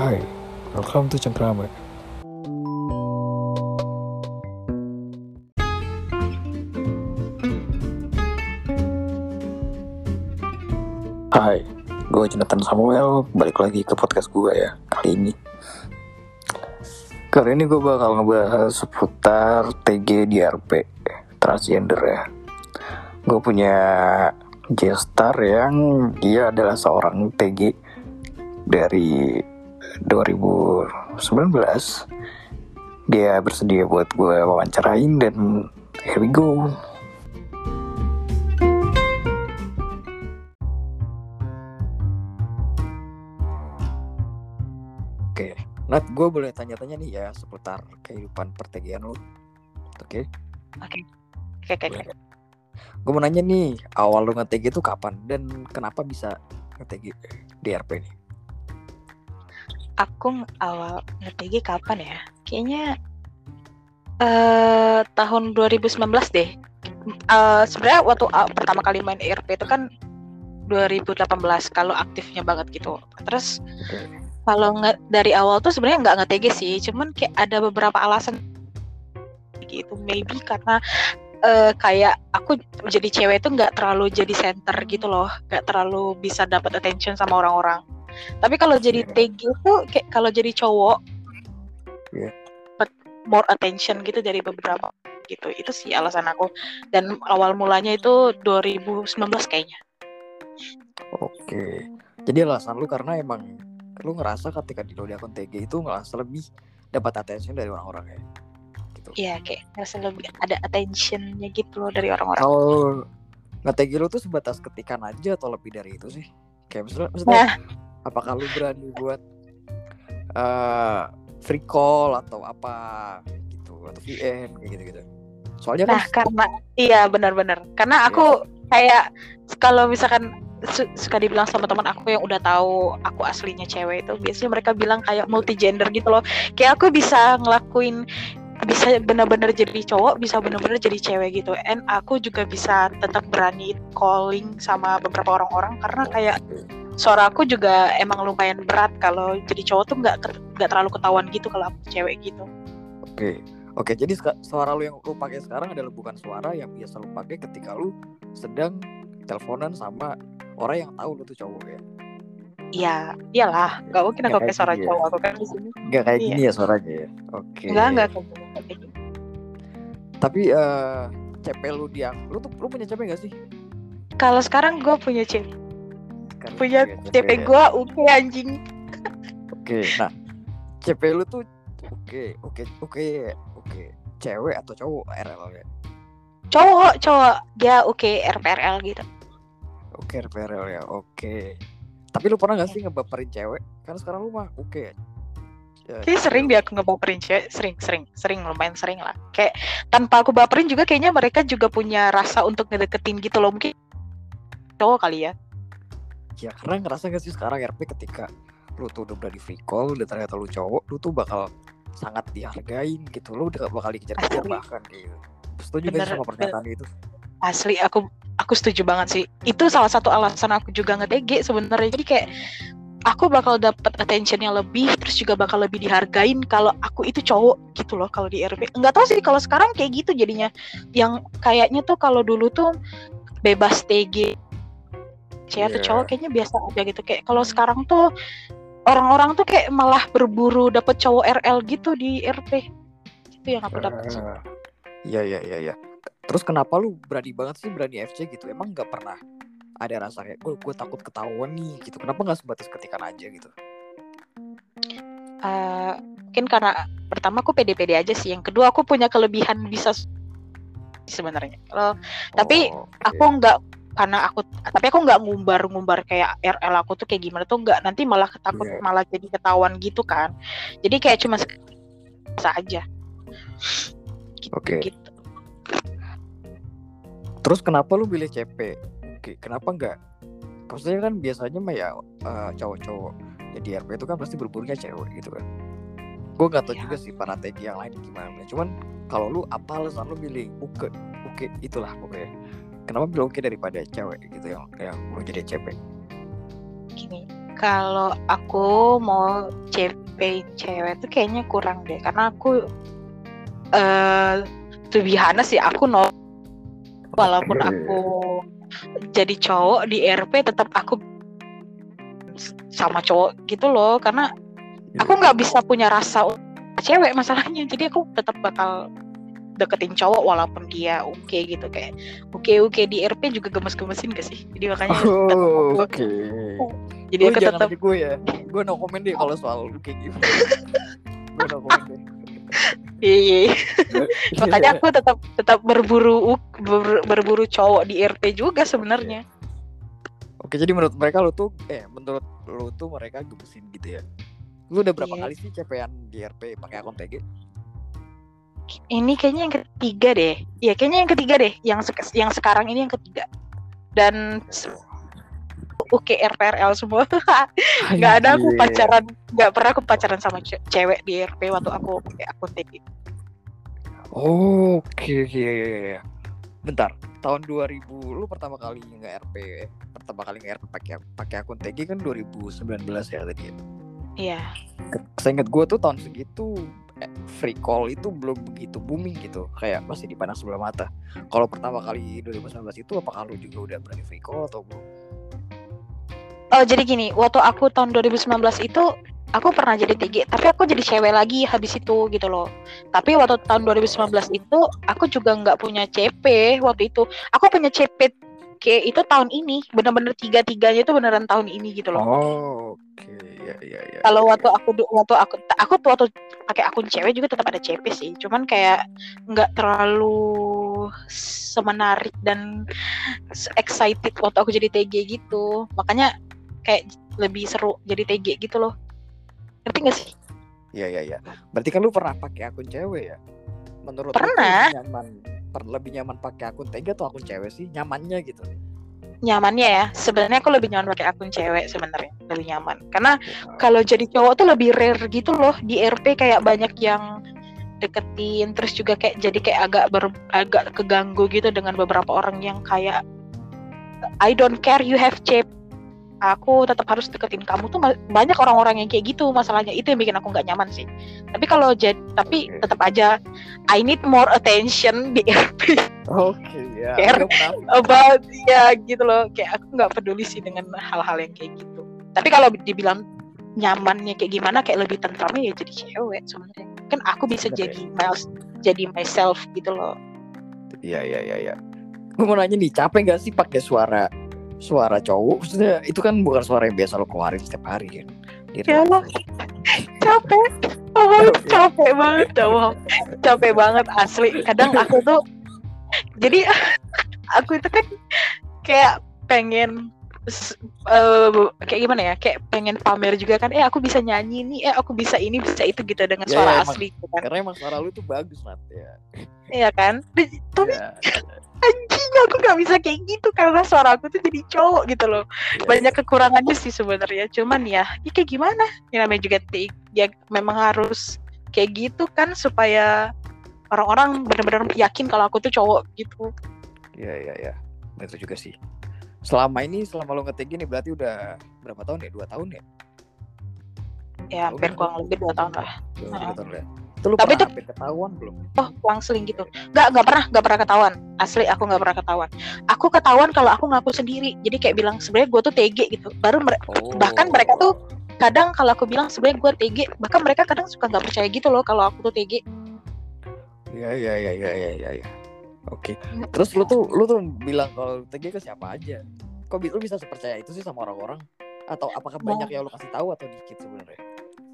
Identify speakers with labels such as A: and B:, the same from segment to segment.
A: Hai, welcome to Cengkrama. Hai, gue Jonathan Samuel, balik lagi ke podcast gue ya kali ini. Kali ini gue bakal ngebahas seputar TG di RP, transgender ya. Gue punya gestar yang dia adalah seorang TG dari 2019 dia bersedia buat gue wawancarain dan here we go Oke, Nat, gue boleh tanya-tanya nih ya seputar kehidupan pertegian lo. Oke,
B: Oke, oke, oke. oke.
A: gue mau nanya nih, awal lo nge-TG itu kapan dan kenapa bisa nge-TG di RP nih?
B: Aku awal nge-TG kapan ya? Kayaknya eh tahun 2019 deh. Eh Sebenarnya waktu uh, pertama kali main ERP itu kan 2018 kalau aktifnya banget gitu. Terus kalau dari awal tuh sebenarnya nggak nge-TG sih, cuman kayak ada beberapa alasan gitu. Maybe karena eh, kayak aku jadi cewek itu nggak terlalu jadi center gitu loh, nggak terlalu bisa dapat attention sama orang-orang. Tapi kalau jadi
A: Iya.
B: TG itu kayak kalau jadi cowok
A: Iya.
B: dapat more attention gitu dari beberapa gitu. Itu sih alasan aku. Dan awal mulanya itu 2019 kayaknya.
A: Oke, jadi alasan lu karena emang lu ngerasa ketika di di akun TG itu ngerasa lebih dapat attention dari orang-orang ya. Gitu.
B: Iya kayak ngerasa lebih ada attentionnya gitu loh dari orang-orang.
A: Kalau nge-TG lu tuh sebatas ketikan aja atau lebih dari itu sih? Kayak misalnya, maksudnya
B: Nah,
A: apakah lu berani buat eh free call atau apa gitu atau VN kayak gitu-gitu. Soalnya
B: nah
A: kan
B: karena iya benar-benar. Karena aku kayak kalau misalkan su- suka dibilang sama teman aku yang udah tahu aku aslinya cewek itu biasanya mereka bilang kayak multi gender gitu loh. Kayak aku bisa ngelakuin bisa benar-benar jadi cowok, bisa benar-benar jadi cewek gitu. And aku juga bisa tetap berani calling sama beberapa orang-orang karena kayak suara aku juga emang lumayan berat kalau jadi cowok tuh nggak nggak terlalu ketahuan gitu kalau aku cewek gitu.
A: Oke. Oke, jadi suara lu yang lu pakai sekarang adalah bukan suara yang biasa lu pakai ketika lu sedang teleponan sama orang yang tahu lu tuh cowok ya.
B: Iya, iyalah, nggak mungkin aku pakai suara
A: gini ya.
B: cowok aku kan di sini.
A: Enggak kayak
B: Iya.
A: gini ya suaranya ya. Oke.
B: Enggak, enggak kayak gitu.
A: Tapi eh CP lu dia lu tuh lu punya CP gak sih?
B: Kalau sekarang gue punya CP,
A: Sekarang
B: punya CP gue oke anjing.
A: Oke, nah CP lu tuh oke, oke, oke, oke. Cewek atau cowok RL ya?
B: Cowok, cowok, dia oke RPRL gitu.
A: Oke, RL ya. Oke. Tapi lu pernah gak sih ngebaperin cewek? Kan sekarang lu mah oke. ya. Ya,
B: Kayak sering dia aku ngebaperin cewek, sering, sering, sering, lumayan sering lah. Kayak tanpa aku baperin juga kayaknya mereka juga punya rasa untuk ngedeketin gitu loh. Mungkin cowok kali ya.
A: Ya karena ngerasa gak sih sekarang RP ketika lu tuh udah berani free call dan ternyata lu cowok, lu tuh bakal sangat dihargain gitu. Lu udah bakal dikejar-kejar bahkan gitu. Setuju gak sih sama pernyataan itu?
B: Asli aku aku setuju banget sih. Itu salah satu alasan aku juga nge-DG sebenarnya. Jadi kayak aku bakal dapat attention yang lebih terus juga bakal lebih dihargain kalau aku itu cowok gitu loh kalau di RP. Enggak tahu sih kalau sekarang kayak gitu jadinya. Yang kayaknya tuh kalau dulu tuh bebas TG cewek atau
A: Iya.
B: cowok kayaknya biasa aja gitu kayak kalau sekarang tuh orang-orang tuh kayak malah berburu dapet cowok RL gitu di RP itu yang aku dapat sih.
A: Ah, Iya iya iya iya. Terus kenapa lu berani banget sih berani FC gitu? Emang nggak pernah ada rasa kayak gue gue takut ketahuan nih gitu. Kenapa nggak sebatas ketikan aja gitu?
B: Eh, mungkin karena pertama aku pede-pede aja sih. Yang kedua aku punya kelebihan bisa sebenarnya. Kalau Tapi
A: Oh, oke.
B: aku nggak karena aku tapi aku nggak ngumbar-ngumbar kayak RL aku tuh kayak gimana tuh nggak nanti malah ketakut
A: Iya.
B: malah jadi ketahuan gitu kan. Jadi kayak cuma sek- biasa aja. Gitu,
A: Oke.
B: gitu.
A: Terus kenapa lu pilih CP? Oke, kenapa nggak? Maksudnya kan biasanya mah ya eh, cowok-cowok jadi RP itu kan pasti berburunya cewek gitu kan. Gue nggak tahu
B: Iya.
A: juga sih para yang lain gimana. Cuman kalau lu apa alasan lu milih oke oke itulah pokoknya. Kenapa pilih oke daripada cewek gitu yang yang mau jadi CP?
B: Gini. kalau aku mau CP cewek tuh kayaknya kurang deh karena aku eh uh, to sih aku no walaupun aku jadi cowok di RP tetap aku sama cowok gitu loh karena aku nggak bisa punya rasa cewek masalahnya jadi aku tetap bakal deketin cowok walaupun dia oke okay, gitu kayak oke okay, oke okay, di RP juga gemes-gemesin gak sih? Jadi makanya
A: oh, oke. okay.
B: jadi
A: aku tetap gue ya. Gue no komen deh kalau soal kayak gitu. Gue no komen deh.
B: Iya makanya aku tetap tetap berburu ber, berburu cowok di RP juga sebenarnya.
A: Oke. Jadi menurut mereka lo tuh eh menurut lo tuh mereka gemesin gitu ya? Lu udah berapa yeah. kali sih CPan di RP pakai akun TG
B: ini kayaknya yang ketiga deh. Iya, kayaknya yang ketiga deh. Yang se yang sekarang ini yang ketiga. Dan oke RPRL semua. nggak ada aku pacaran, nggak pernah aku pacaran sama ce cewek di RP waktu aku pakai akun.
A: Oh, oke okay, oke okay, okay. Bentar, tahun 2000 lu pertama kali nge RP, pertama kali nge RP pakai pakai akun TG kan 2019 ya tadi. Ya?
B: Iya.
A: Seingat gue tuh tahun segitu free call itu belum begitu booming gitu. Kayak masih dipandang sebelah mata. Kalau pertama kali 2019 itu apakah lu juga udah berani free call atau belum?
B: Oh jadi gini waktu aku tahun 2019 itu aku pernah jadi TG tapi aku jadi cewek lagi habis itu gitu loh. Tapi waktu tahun 2019 itu aku juga nggak punya CP waktu itu. Aku punya CP kayak itu tahun ini. Bener-bener tiga tiganya itu beneran tahun ini gitu loh.
A: Oh oke okay iya iya iya
B: kalau
A: iya,
B: waktu aku waktu aku aku tuh waktu pakai akun cewek juga tetap ada CP sih. Cuman kayak nggak terlalu semenarik dan excited waktu aku jadi TG gitu. Makanya kayak lebih seru jadi TG gitu loh. Ngerti gak sih?
A: Iya iya iya berarti kan lu pernah pakai akun cewek ya? Menurut
B: pernah.
A: nyaman lebih nyaman pakai akun TG atau akun cewek sih? Nyamannya gitu.
B: Nyamannya ya. Sebenarnya aku lebih nyaman pakai akun cewek sebenarnya. Lebih nyaman. Karena kalau jadi cowok tuh lebih rare gitu loh. Di RP kayak banyak yang deketin terus juga kayak jadi kayak agak ber, agak keganggu gitu dengan beberapa orang yang kayak I don't care you have chip aku tetap harus deketin kamu tuh banyak orang-orang yang kayak gitu masalahnya itu yang bikin aku nggak nyaman sih tapi kalau jadi tapi tetap aja I need more attention di RP
A: Oke okay, ya.
B: Care about ya gitu loh. Kayak aku nggak peduli sih dengan hal-hal yang kayak gitu. Tapi kalau dibilang nyamannya kayak gimana, kayak lebih tentramnya ya jadi cewek sebenarnya. Kan aku bisa Bener, jadi ya? miles, jadi myself gitu loh.
A: Iya iya iya. Ya. Gue mau nanya nih, capek gak sih pakai suara suara cowok? Maksudnya itu kan bukan suara yang biasa lo keluarin setiap hari kan?
B: Ya lah, capek. Oh, capek banget, cowok. Capek banget asli. Kadang aku tuh jadi aku itu kan kayak pengen uh, kayak gimana ya kayak pengen pamer juga kan eh aku bisa nyanyi nih eh aku bisa ini bisa itu gitu dengan ya, suara ya, asli gitu
A: kan karena emang suara lu tuh bagus nat ya
B: iya kan tapi ya. Aku nggak bisa kayak gitu karena suara aku tuh jadi cowok gitu loh. Ya, banyak kekurangannya sih sebenarnya. Cuman ya, ya kayak gimana? Ya namanya juga ya memang harus kayak gitu kan supaya orang-orang benar-benar yakin kalau aku tuh cowok gitu.
A: Iya iya iya. Itu juga sih. Selama ini selama lo ngetik gini berarti udah berapa tahun ya? Dua tahun ya?
B: Ya hampir kurang lebih dua tahun lah.
A: Dua, tahun ya itu lu Tapi pernah itu ketahuan belum?
B: Oh, langsung gitu. Gak, gak pernah, gak pernah ketahuan. Asli aku gak pernah ketahuan. Aku ketahuan kalau aku ngaku sendiri. Jadi kayak bilang sebenarnya gue tuh TG gitu. Baru mere oh. bahkan mereka tuh kadang kalau aku bilang sebenarnya gue TG, bahkan mereka kadang suka nggak percaya gitu loh kalau aku tuh TG.
A: Iya iya iya iya iya iya. Ya. Oke. Terus lu tuh lu tuh bilang kalau TG ke siapa aja? Kok lu bisa sepercaya itu sih sama orang-orang? Atau apakah banyak yang lu kasih tahu atau dikit sebenarnya?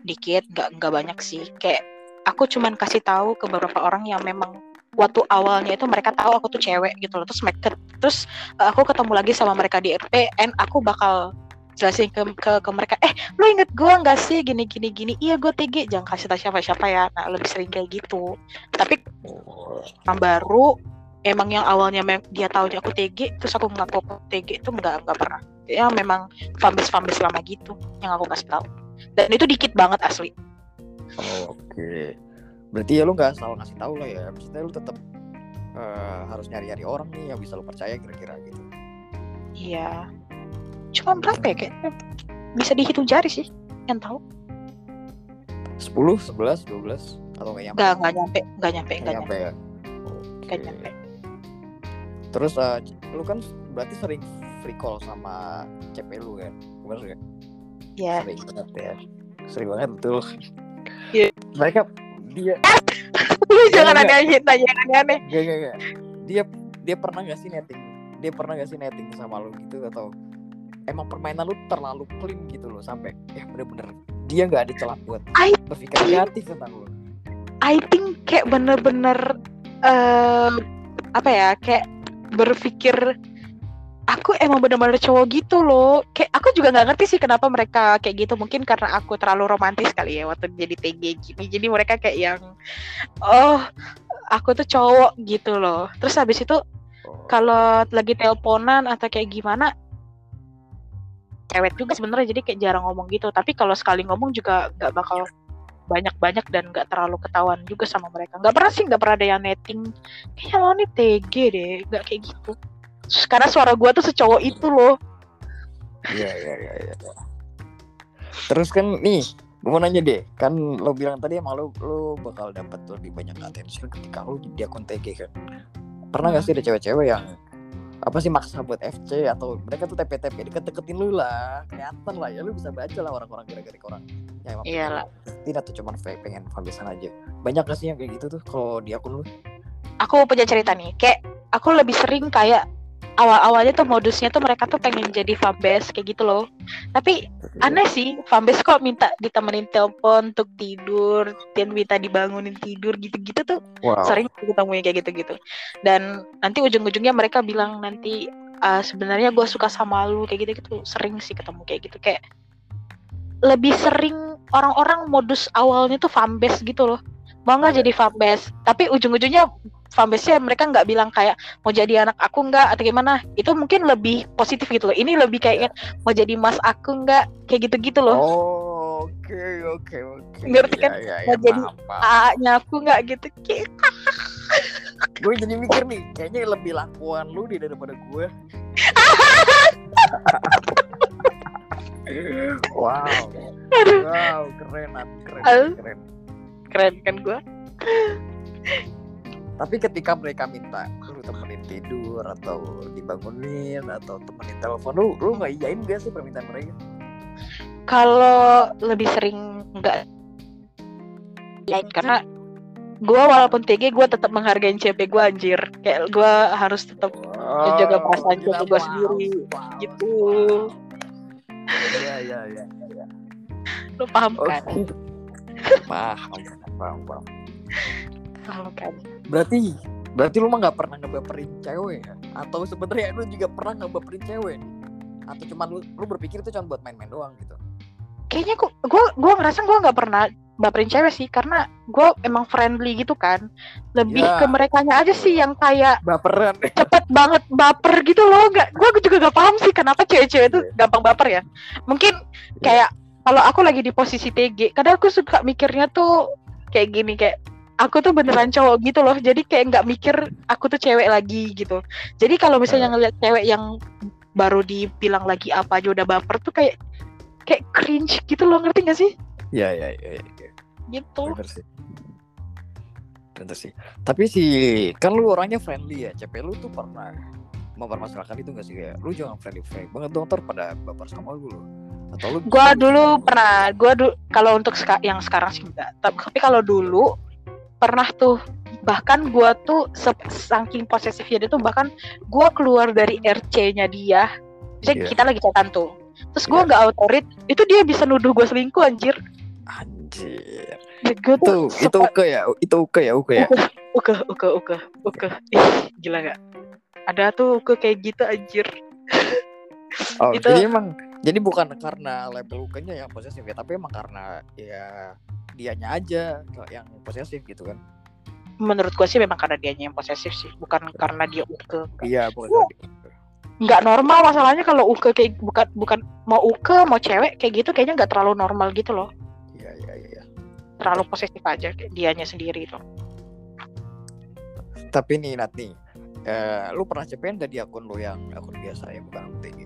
B: Dikit, nggak nggak banyak sih. Kayak aku cuman kasih tahu ke beberapa orang yang memang waktu awalnya itu mereka tahu aku tuh cewek gitu loh terus mereka terus aku ketemu lagi sama mereka di RP and aku bakal jelasin ke, ke ke mereka eh lu inget gue nggak sih gini gini gini? Iya gue TG jangan kasih tau siapa siapa ya. Nah lebih sering kayak gitu. Tapi yang baru emang yang awalnya dia tahu aku TG terus aku ngaku aku TG itu nggak nggak pernah. Ya memang fambis fambis lama gitu yang aku kasih tahu. Dan itu dikit banget asli
A: oh, oke okay. berarti ya lu nggak selalu ngasih tahu lah ya maksudnya lu tetap uh, eh, harus nyari nyari orang nih yang bisa lu percaya kira-kira gitu
B: iya cuma berapa ya kayaknya bisa dihitung jari sih yang tahu
A: 10, 11, 12 atau nggak nyampe?
B: nggak nggak nyampe nggak nyampe
A: Nggak nyampe
B: nyampe
A: ya. Oke.
B: nyampe
A: Terus eh, lu kan berarti sering free call sama CP lu kan? Bener gak?
B: ya
A: Sering banget ya. Sering banget betul.
B: Iya.
A: Mereka dia
B: lu jangan ada yang tanya aneh-aneh
A: gak, gak, gak. Dia dia pernah gak sih netting? Dia pernah gak sih netting sama lu gitu atau emang permainan lu terlalu clean gitu loh sampai ya bener-bener dia nggak ada celah buat
B: I
A: berpikir kreatif tentang lu.
B: I think kayak bener-bener eh apa ya kayak berpikir aku emang bener-bener cowok gitu loh. Kayak aku juga nggak ngerti sih kenapa mereka kayak gitu. Mungkin karena aku terlalu romantis kali ya waktu jadi TG gini. Jadi mereka kayak yang oh aku tuh cowok gitu loh. Terus habis itu kalau lagi teleponan atau kayak gimana cewek juga sebenarnya. Jadi kayak jarang ngomong gitu. Tapi kalau sekali ngomong juga nggak bakal banyak-banyak dan nggak terlalu ketahuan juga sama mereka. Nggak pernah sih nggak pernah ada yang netting kayaknya lo nih TG deh nggak kayak gitu karena suara gua tuh secowok itu loh.
A: Iya iya iya iya. Terus kan nih, gue mau nanya deh, kan lo bilang tadi emang lo lo bakal dapat lebih banyak attention ketika lo di akun TG kan. Pernah gak sih ada cewek-cewek yang apa sih maksa buat FC atau mereka tuh TP-TP deket-deketin lu lah. Kelihatan lah ya lu bisa baca lah orang-orang gara-gara orang. Yang emang
B: Iyalah.
A: tidak atau cuma pengen fanbasean aja. Banyak gak sih yang kayak gitu tuh kalau di akun lu?
B: Aku punya cerita nih. Kayak aku lebih sering kayak awal-awalnya tuh modusnya tuh mereka tuh pengen jadi fanbase kayak gitu loh. Tapi aneh sih fanbase kok minta ditemenin telepon untuk tidur dan minta dibangunin tidur gitu-gitu tuh
A: wow.
B: sering ketemu kayak gitu-gitu. Dan nanti ujung-ujungnya mereka bilang nanti "Ah, sebenarnya gue suka sama lu kayak gitu-gitu. Sering sih ketemu kayak gitu. Kayak lebih sering orang-orang modus awalnya tuh fanbase gitu loh mau nggak
A: Iya.
B: jadi fanbase tapi ujung-ujungnya fanbase-nya mereka nggak bilang kayak mau jadi anak aku nggak atau gimana itu mungkin lebih positif gitu loh ini lebih kayak mau jadi mas aku nggak kayak gitu-gitu loh
A: Oh, oke oke oke.
B: Ngerti kan?
A: Ya, ya,
B: Mau
A: ya,
B: jadi. A-nya aku nggak gitu
A: Gue jadi mikir nih, kayaknya lebih lakuan lu deh daripada gue. wow, wow, keren, keren, keren.
B: Keren kan gue
A: Tapi ketika mereka minta lu temenin tidur atau dibangunin atau temenin telepon, lu lu nggak iyain gak sih permintaan mereka?
B: kalau lebih sering nggak ya karena gue walaupun TG gue tetap menghargai CP gue anjir kayak gue harus tetap jaga perasaan gua
A: wow,
B: sendiri,
A: wow,
B: gitu.
A: wow. Iya iya iya.
B: lo paham
A: Oke.
B: kan
A: Paham, paham, paham.
B: paham kan
A: Berarti berarti lu mah nggak pernah ngebaperin cewek ya? Atau sebenarnya lu juga pernah ngebaperin cewek? Atau cuma lu, lu berpikir itu cuma buat main-main doang gitu?
B: kayaknya gue gue gue ngerasa gue nggak pernah baperin cewek sih karena gue emang friendly gitu kan lebih
A: Ya.
B: ke merekanya aja sih yang kayak
A: Baperan.
B: cepet banget baper gitu loh nggak gue juga gak paham sih kenapa cewek-cewek itu
A: Iya.
B: gampang baper ya mungkin kayak kalau aku lagi di posisi TG kadang aku suka mikirnya tuh kayak gini kayak aku tuh beneran cowok gitu loh jadi kayak nggak mikir aku tuh cewek lagi gitu jadi kalau misalnya ngeliat cewek yang baru dibilang lagi apa aja udah baper tuh kayak kayak cringe gitu loh ngerti gak sih
A: Iya iya iya. Ya,
B: gitu
A: Bener sih. Bener sih. Tapi sih kan lu orangnya friendly ya. CP lu tuh pernah mempermasalahkan itu gak sih kayak lu jangan friendly friendly banget dong ntar pada baper sama lu loh. Atau lu
B: gua dulu pernah gua du kalau untuk seka- yang sekarang sih enggak Tap- tapi kalau dulu pernah tuh bahkan gua tuh saking posesifnya dia tuh bahkan gua keluar dari RC-nya dia Misalnya
A: Iya.
B: kita lagi chatan tuh terus gua nggak autorit itu dia bisa nuduh gua selingkuh anjir
A: anjir.
B: gue tuh
A: itu oke ya. Itu oke ya, oke ya.
B: oke oke oke oke ih gila nggak ada tuh oke kayak gitu anjir
A: Oh,
B: Itu-
A: jadi emang jadi bukan karena label ukenya yang posesif ya, tapi emang karena ya dianya aja yang posesif gitu kan.
B: menurut gua sih memang karena dianya yang posesif sih bukan karena dia uke
A: Iya, bukan
B: nggak normal masalahnya kalau uke kayak bukan bukan mau uke mau cewek kayak gitu kayaknya nggak terlalu normal gitu loh
A: Iya, iya, iya. iya.
B: terlalu posesif aja dianya sendiri itu
A: Tapi nih Nat nih, eh, lu pernah CPN gak di akun lu yang akun biasa ya bukan akun TG?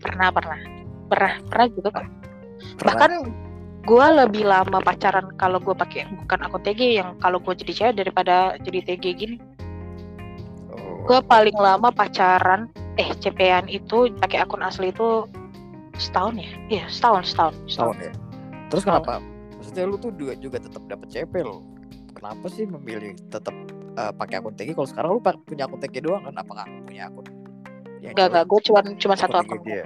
B: pernah pernah pernah pernah juga kok
A: Pernah?
B: bahkan gue lebih lama pacaran kalau gue pakai bukan akun TG yang kalau gue jadi cewek daripada jadi TG gini
A: Oh.
B: gue paling lama pacaran eh CP-an itu pakai akun asli itu setahun ya iya setahun setahun
A: tahun ya terus
B: Tahun.
A: kenapa maksudnya lu tuh juga juga tetap dapat CP lo kenapa sih memilih tetap eh, pakai akun TG kalau sekarang lu punya akun TG doang kan apa nggak punya akun yang
B: Gak, gak, gue cuma cuma satu akun.
A: dia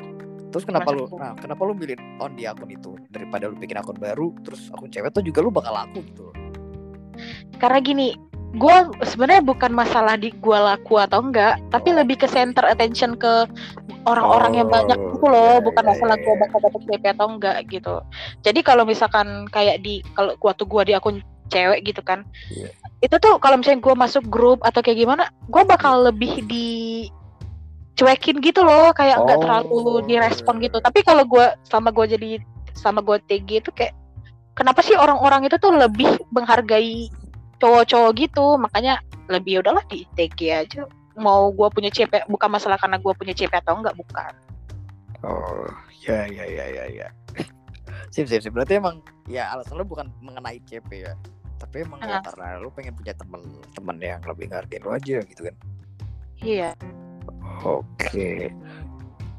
A: terus kenapa lu
B: satu.
A: nah kenapa lu milih on di akun itu daripada lu bikin akun baru terus akun cewek tuh juga lu bakal laku gitu
B: Karena gini, gue sebenarnya bukan masalah di gue laku atau enggak, tapi
A: Oh.
B: lebih ke center attention ke orang-orang yang banyak
A: Oh,
B: gitu loh,
A: iya,
B: bukan
A: iya,
B: masalah
A: iya,
B: gue
A: iya.
B: bakal dapet CP atau enggak gitu. Jadi kalau misalkan kayak di kalau waktu gue di akun cewek gitu kan,
A: Iya.
B: itu tuh kalau misalnya gue masuk grup atau kayak gimana, gue bakal lebih di cuekin gitu loh, kayak nggak
A: Oh,
B: terlalu direspon gitu. Tapi kalau gue sama gue jadi sama gue TG itu kayak kenapa sih orang-orang itu tuh lebih menghargai cowok-cowok gitu? Makanya lebih ya udahlah di TG aja. Mau gue punya CP bukan masalah karena gue punya CP atau enggak bukan.
A: Oh ya ya ya ya ya. Sip sip sip. Berarti emang ya alasan lu bukan mengenai CP ya tapi emang ya
B: Ah.
A: karena lu pengen punya temen temen yang lebih ngargain lu aja gitu kan
B: iya
A: Oke.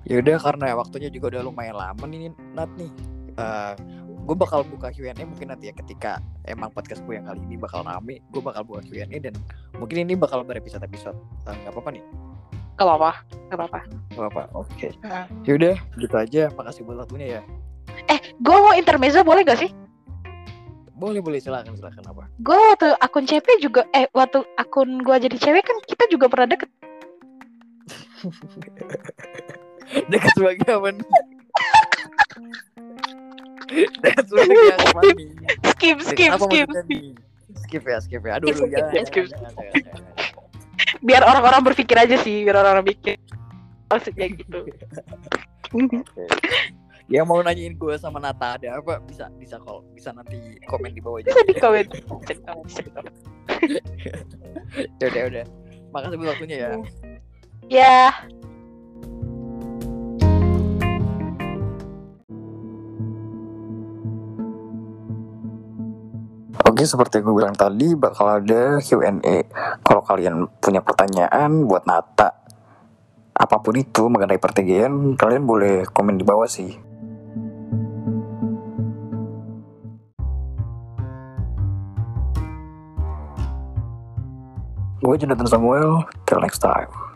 A: Yaudah karena waktunya juga udah lumayan lama nih Nat nih. gue bakal buka Q&A mungkin nanti ya ketika emang podcast gue yang kali ini bakal rame, gue bakal buka Q&A dan mungkin ini bakal berepisode-episode. Eh, nggak apa-apa nih?
B: gak apa-apa gak apa-apa
A: Gak apa-apa. Oke.
B: Heeh.
A: Yaudah gitu aja. Makasih buat waktunya ya.
B: eh gue mau intermezzo boleh gak sih
A: Boleh boleh silakan silakan apa?
B: gue waktu akun CP juga eh waktu akun gue jadi cewek kan kita juga pernah deket
A: Dekat sebagai apa nih? Dekat sebagai apa nih?
B: skip skip
A: Apa
B: skip
A: nih? Skip ya, skip ya. Aduh,
B: Skip,
A: jangan,
B: skip, skip.
A: jangan, jangan,
B: biar orang-orang berpikir aja sih biar orang-orang pikir maksudnya gitu.
A: Yang mau nanyain gue sama Nata ada apa bisa bisa call bisa nanti komen di bawah aja.
B: komen di komen.
A: ya udah udah. Makasih buat waktunya ya.
B: ya
A: Oke, seperti yang gue bilang tadi bakal ada Q&A. Kalau kalian punya pertanyaan buat Nata apa pun itu mengenai pertigaan, kalian boleh komen di bawah sih. Gue Jonathan Samuel, till next time.